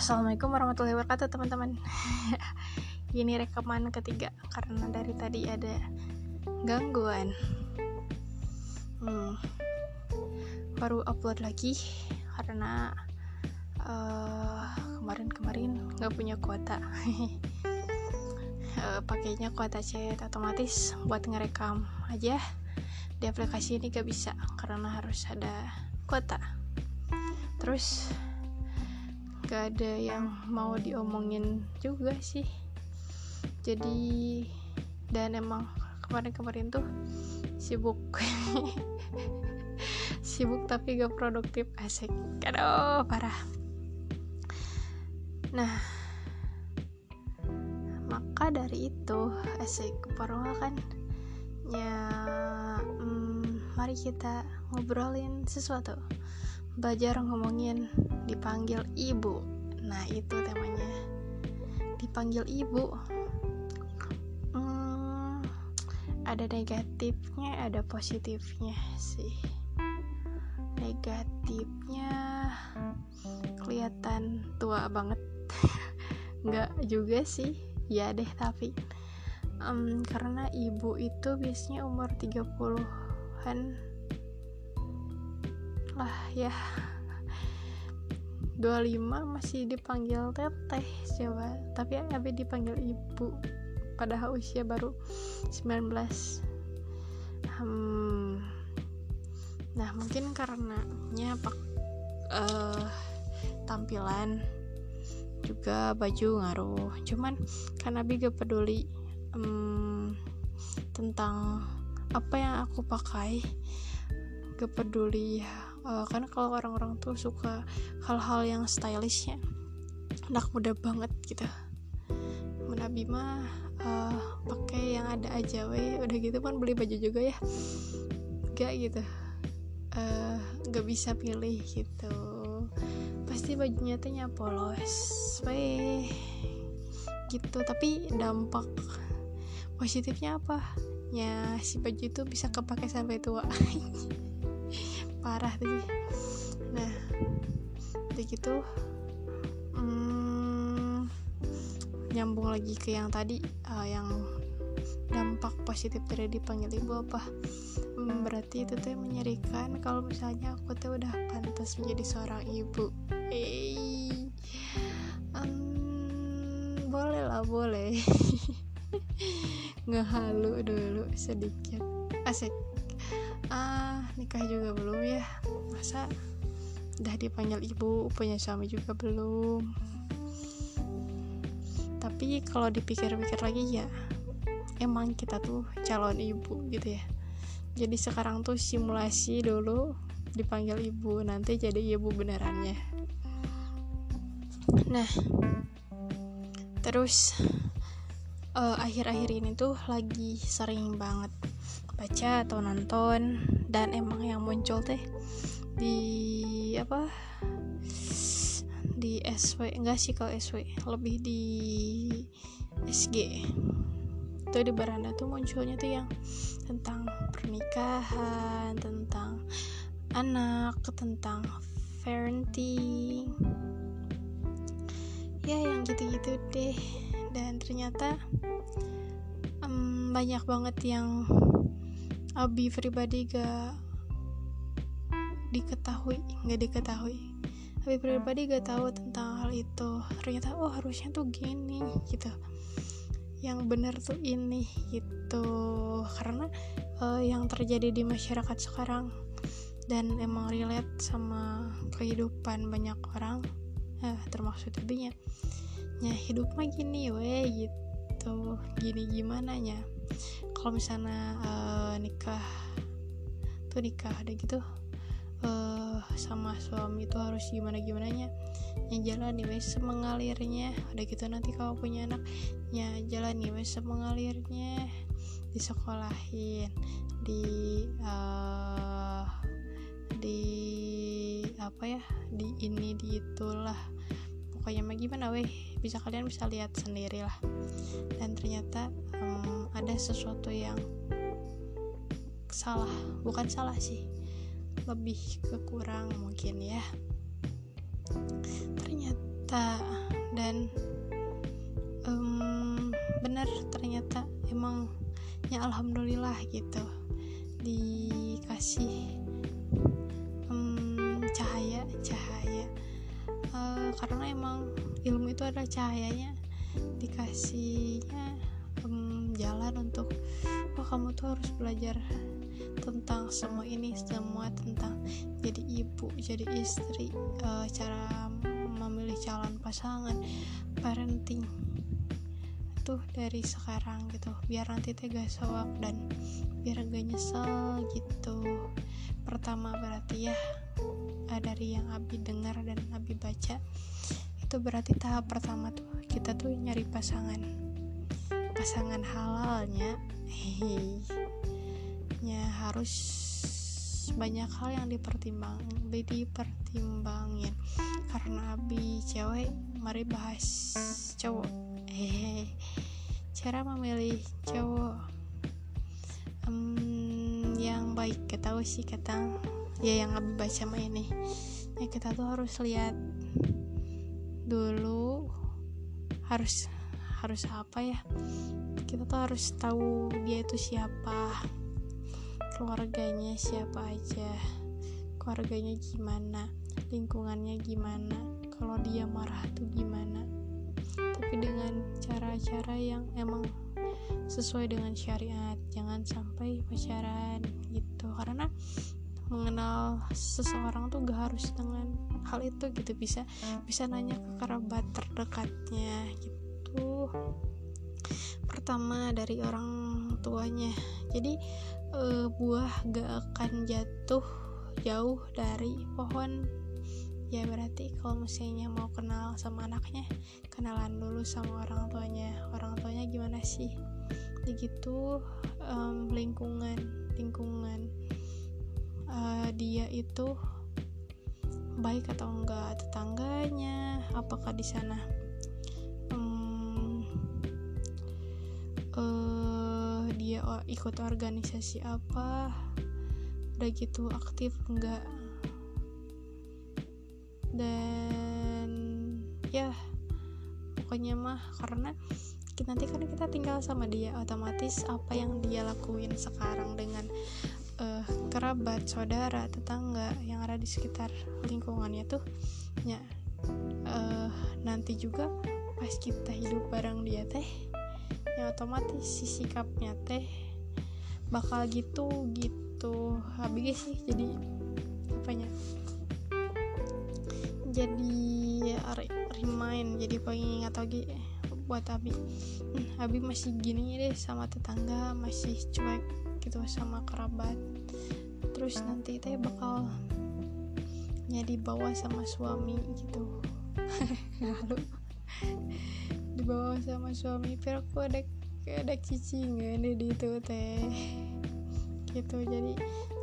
Assalamualaikum warahmatullahi wabarakatuh teman-teman. Ini rekaman ketiga Karena dari tadi ada gangguan. Hmm, Baru upload lagi Karena uh, Kemarin-kemarin gak punya kuota. Uh, Pakainya kuota chat otomatis Buat ngerekam aja. Di aplikasi ini gak bisa Karena harus ada kuota. Terus gak ada yang mau diomongin juga sih. Jadi dan emang kemarin-kemarin tuh sibuk sibuk tapi gak produktif asik. Aduh parah. Nah maka dari itu asik. Parah kan? Ya hmm, mari kita ngobrolin sesuatu. Belajar ngomongin dipanggil ibu. Nah itu temanya. Dipanggil ibu hmm, ada negatifnya ada positifnya sih. Negatifnya kelihatan tua banget. Nggak juga sih. Ya deh tapi um, karena ibu itu biasanya umur 30-an lah ya 25 masih dipanggil teteh coba. Tapi Abi dipanggil ibu padahal usia baru 19 hmm, nah mungkin karena pak uh, tampilan juga baju ngaruh. Cuman karena Abi gak peduli um, tentang apa yang aku pakai. Gak peduli uh, karena kalau orang-orang tuh suka hal-hal yang stylishnya anak muda banget gitu. Nabi mah uh, pakai yang ada aja weh udah gitu kan beli baju juga ya. Gak gitu. Uh, gak bisa pilih gitu. Pasti bajunya tuh polos weh gitu tapi dampak positifnya apa? Ya si baju itu bisa kepake sampai tua parah tuh nah udah gitu hmm, nyambung lagi ke yang tadi uh, yang dampak positif dari dipanggil ibu apa? Hmm, berarti itu tuh menyerikan kalau misalnya aku tuh udah pantas menjadi seorang ibu. Eh um, boleh lah boleh. Ngehalu dulu sedikit. Asik ah nikah juga belum ya. Masa udah dipanggil ibu punya suami juga belum. Tapi kalau dipikir-pikir lagi ya emang kita tuh calon ibu gitu ya. Jadi sekarang tuh simulasi dulu dipanggil ibu nanti jadi ibu benerannya. Nah terus eh, akhir-akhir uh, ini tuh lagi sering banget baca atau nonton dan emang yang muncul teh di apa di SW enggak sih kalau SW lebih di SG itu di beranda tuh munculnya tuh yang tentang pernikahan tentang anak tentang parenting. Ya yang gitu-gitu deh. Dan ternyata um, banyak banget yang Abi pribadi gak diketahui gak diketahui. Abi pribadi gak tahu tentang hal itu. Ternyata oh harusnya tuh gini gitu. Yang benar tuh ini gitu. Karena uh, yang terjadi di masyarakat sekarang dan emang relate sama kehidupan banyak orang eh, termasuk tabinya ya hidup mah gini weh gitu. Gini gimana nya kalau misalnya uh, nikah tuh nikah ada gitu uh, sama suami itu harus gimana gimana nya jalan nih wes semengalirnya udah gitu nanti kalau punya anak ya nih wes semengalirnya disekolahin di uh, di apa ya di ini di itulah pokoknya mah gimana weh bisa kalian bisa lihat sendiri lah dan ternyata ada sesuatu yang salah. Bukan salah sih. Lebih kekurang mungkin ya. Ternyata dan um, benar ternyata emang ya alhamdulillah gitu. Dikasih um, cahaya cahaya. Uh, karena emang ilmu itu adalah cahayanya. Dikasihnya um, jalan untuk oh kamu tuh harus belajar tentang semua ini semua tentang jadi ibu jadi istri uh, cara memilih calon pasangan parenting. Tuh dari sekarang gitu biar nanti teh gak sewak dan biar gak nyesel gitu. Pertama berarti ya uh, dari yang Abi dengar dan Abi baca itu berarti tahap pertama tuh kita tuh nyari pasangan pasangan halalnya ya harus banyak hal yang dipertimbang dipertimbangin. Karena abi cewek mari bahas cowok. Hehehe cara memilih cowok um, yang baik. Kita tahu sih kata ya yang abi baca mah ini. Ya kita tuh harus lihat dulu harus harus apa ya? Kita tuh harus tahu dia itu siapa. Keluarganya siapa aja. Keluarganya gimana? Lingkungannya gimana? Kalau dia marah tuh gimana? Tapi dengan cara-cara yang emang sesuai dengan syariat jangan sampai pacaran gitu. Karena mengenal seseorang tuh gak harus dengan hal itu gitu. Bisa bisa nanya ke kerabat terdekatnya gitu pertama dari orang tuanya. Jadi uh, buah gak akan jatuh jauh dari pohon. Ya berarti kalau misalnya mau kenal sama anaknya kenalan dulu sama orang tuanya. Orang tuanya gimana sih? Begitu um, lingkungan lingkungan uh, dia itu baik atau enggak tetangganya apakah di sana ikut organisasi apa? Udah gitu aktif enggak dan ya pokoknya mah karena nanti kan kita tinggal sama dia otomatis apa yang dia lakuin sekarang dengan uh, kerabat saudara tetangga yang ada di sekitar lingkungannya tuh ya uh, nanti juga pas kita hidup bareng dia teh ya otomatis si sikapnya teh bakal gitu gitu. Habis sih jadi apanya jadi ya, remind. Jadi pengingat lagi buat Abi. Hmm, Abi masih gini deh sama tetangga masih cuek gitu sama kerabat. Terus nanti teh bakal jadi bawa sama suami gitu. Lalu dibawa sama suami pero aku ada ada cicingan di itu teh. Gitu jadi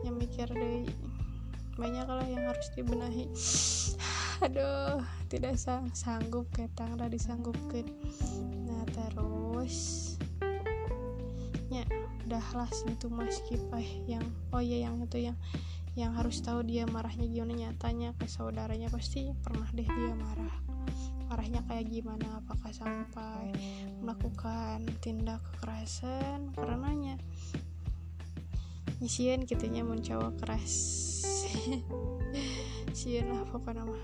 yang mikir deh banyak lah yang harus dibenahi. Aduh tidak sang sanggup ketang udah disanggupkan. Nah terus. Ya udahlah segitu mas kipai yang oh iya yang itu yang yang harus tahu dia marahnya gimana nyatanya. Ke saudaranya pasti pernah deh dia marah arahnya kayak gimana apakah sampai melakukan tindak kekerasan? Karenanya nyisian gitunya mencoba keras. Sian lah pokoknya mah.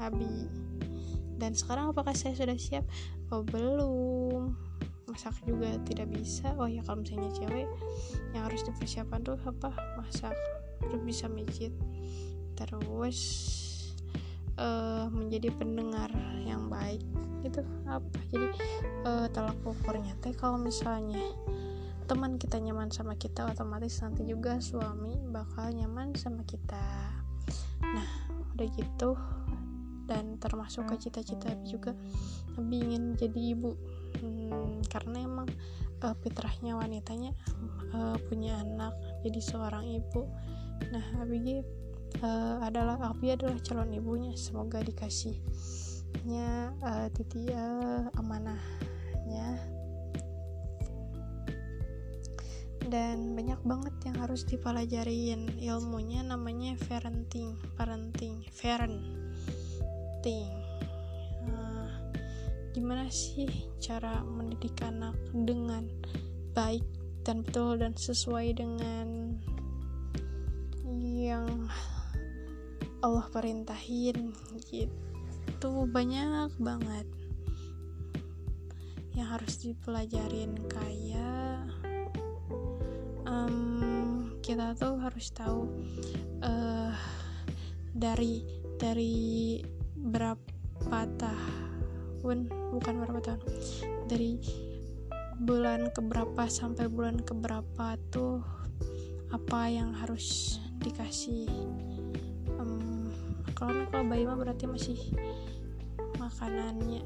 Abi. Dan sekarang apakah saya sudah siap? Oh belum. Masak juga tidak bisa. Oh ya kalau misalnya cewek yang harus dipersiapkan tuh apa? Masak. Terus bisa mijit. Terus uh, menjadi pendengar yang baik itu apa? Jadi uh, tolak ukurnya teh kalau misalnya teman kita nyaman sama kita otomatis nanti juga suami bakal nyaman sama kita. Nah udah gitu. Dan termasuk ke cita-cita juga Abi ingin jadi ibu. Hmm, karena emang uh, fitrahnya wanitanya uh, punya anak jadi seorang ibu. Nah Abi uh, adalah Abi adalah calon ibunya semoga dikasihnya uh, titi uh, amanahnya. Dan banyak banget yang harus dipelajarin ilmunya namanya parenting parenting parenting gimana sih cara mendidik anak dengan baik dan betul dan sesuai dengan yang Allah perintahin gitu. Banyak banget yang harus dipelajarin kayak um, kita tuh harus tahu uh, dari dari berapa tahun bukan berapa tahun dari bulan keberapa sampai bulan keberapa tuh apa yang harus dikasih kalau kalau bayi mah berarti masih makanannya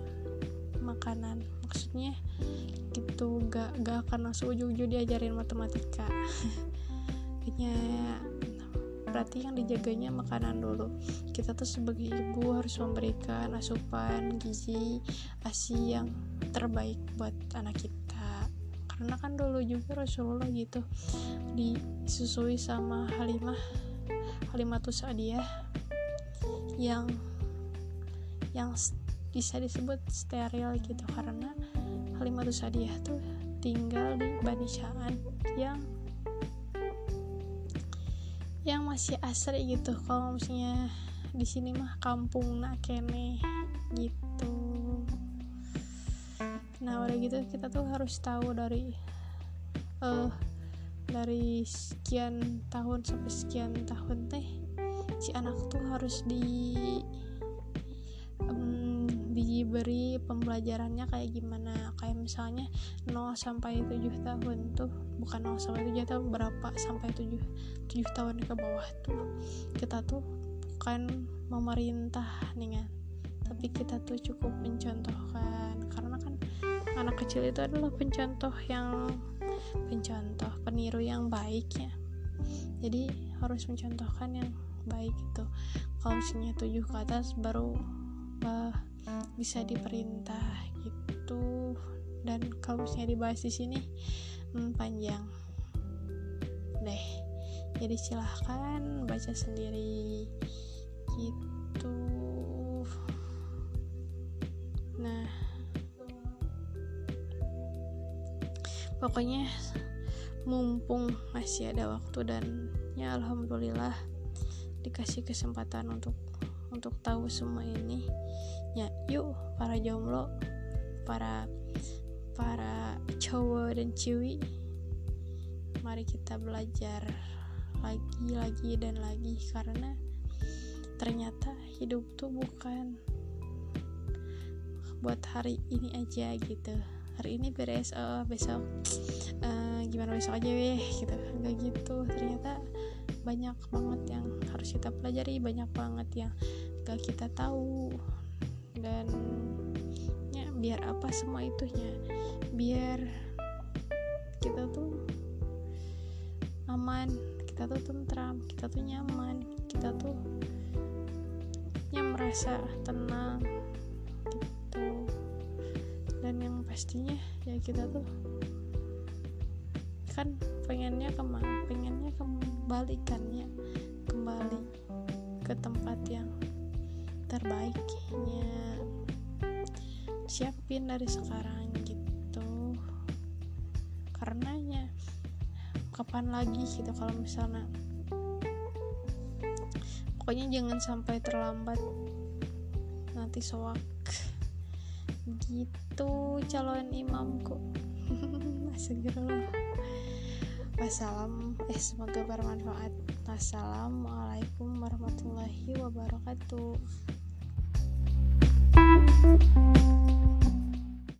makanan. Maksudnya gitu gak gak akan langsung ujung-ujung diajarin matematika. Kayaknya berarti yang dijaganya makanan dulu. Kita tuh sebagai ibu harus memberikan asupan gizi asi yang terbaik buat anak kita. Karena kan dulu juga Rasulullah gitu disusui sama Halimah Halimatus Sa'diyah yang yang bisa disebut steril gitu karena Halimatus Sa'diyah tuh tinggal di Bani Sya'an yang yang masih asri gitu. Kalau misalnya di sini mah kampung nak kene gitu. Nah udah gitu kita tuh harus tahu dari uh, dari sekian tahun sampai sekian tahun teh si anak tuh harus di um, diberi pembelajarannya kayak gimana. Kayak misalnya 0 sampai 7 tahun tuh bukan 0 sampai 7 tahun berapa sampai 7 7 tahun ke bawah tuh kita tuh bukan memerintah nih kan tapi kita tuh cukup mencontohkan. Karena kan anak kecil itu adalah pencontoh yang pencontoh peniru yang baik ya. Jadi harus mencontohkan yang baik itu kalau misalnya tujuh ke atas baru uh, bisa diperintah gitu. Dan kalau misalnya dibahas di sini hmm, panjang. Deh jadi silahkan baca sendiri gitu. Nah pokoknya mumpung masih ada waktu dan ya alhamdulillah dikasih kesempatan untuk untuk tahu semua ini. Ya yuk para jomblo para para cowok dan ciwi mari kita belajar lagi lagi dan lagi. Karena ternyata hidup tuh bukan buat hari ini aja gitu. Hari ini beres oh besok uh, gimana besok aja weh gitu. Nggak gitu. Ternyata banyak banget yang harus kita pelajari banyak banget yang gak kita tahu. Dan ya biar apa semua itunya? Biar kita tuh aman kita tuh tentram kita tuh nyaman kita tuh yang merasa tenang dan yang pastinya ya kita tuh kan pengennya ke mana pengennya kembalikannya kembali ke tempat yang terbaiknya siapin dari sekarang gitu. Karenanya kapan lagi gitu kalau misalnya pokoknya jangan sampai terlambat nanti soak. Gitu calon imamku. Astagfirullah Wassalam. Eh semoga bermanfaat. Wassalamualaikum warahmatullahi wabarakatuh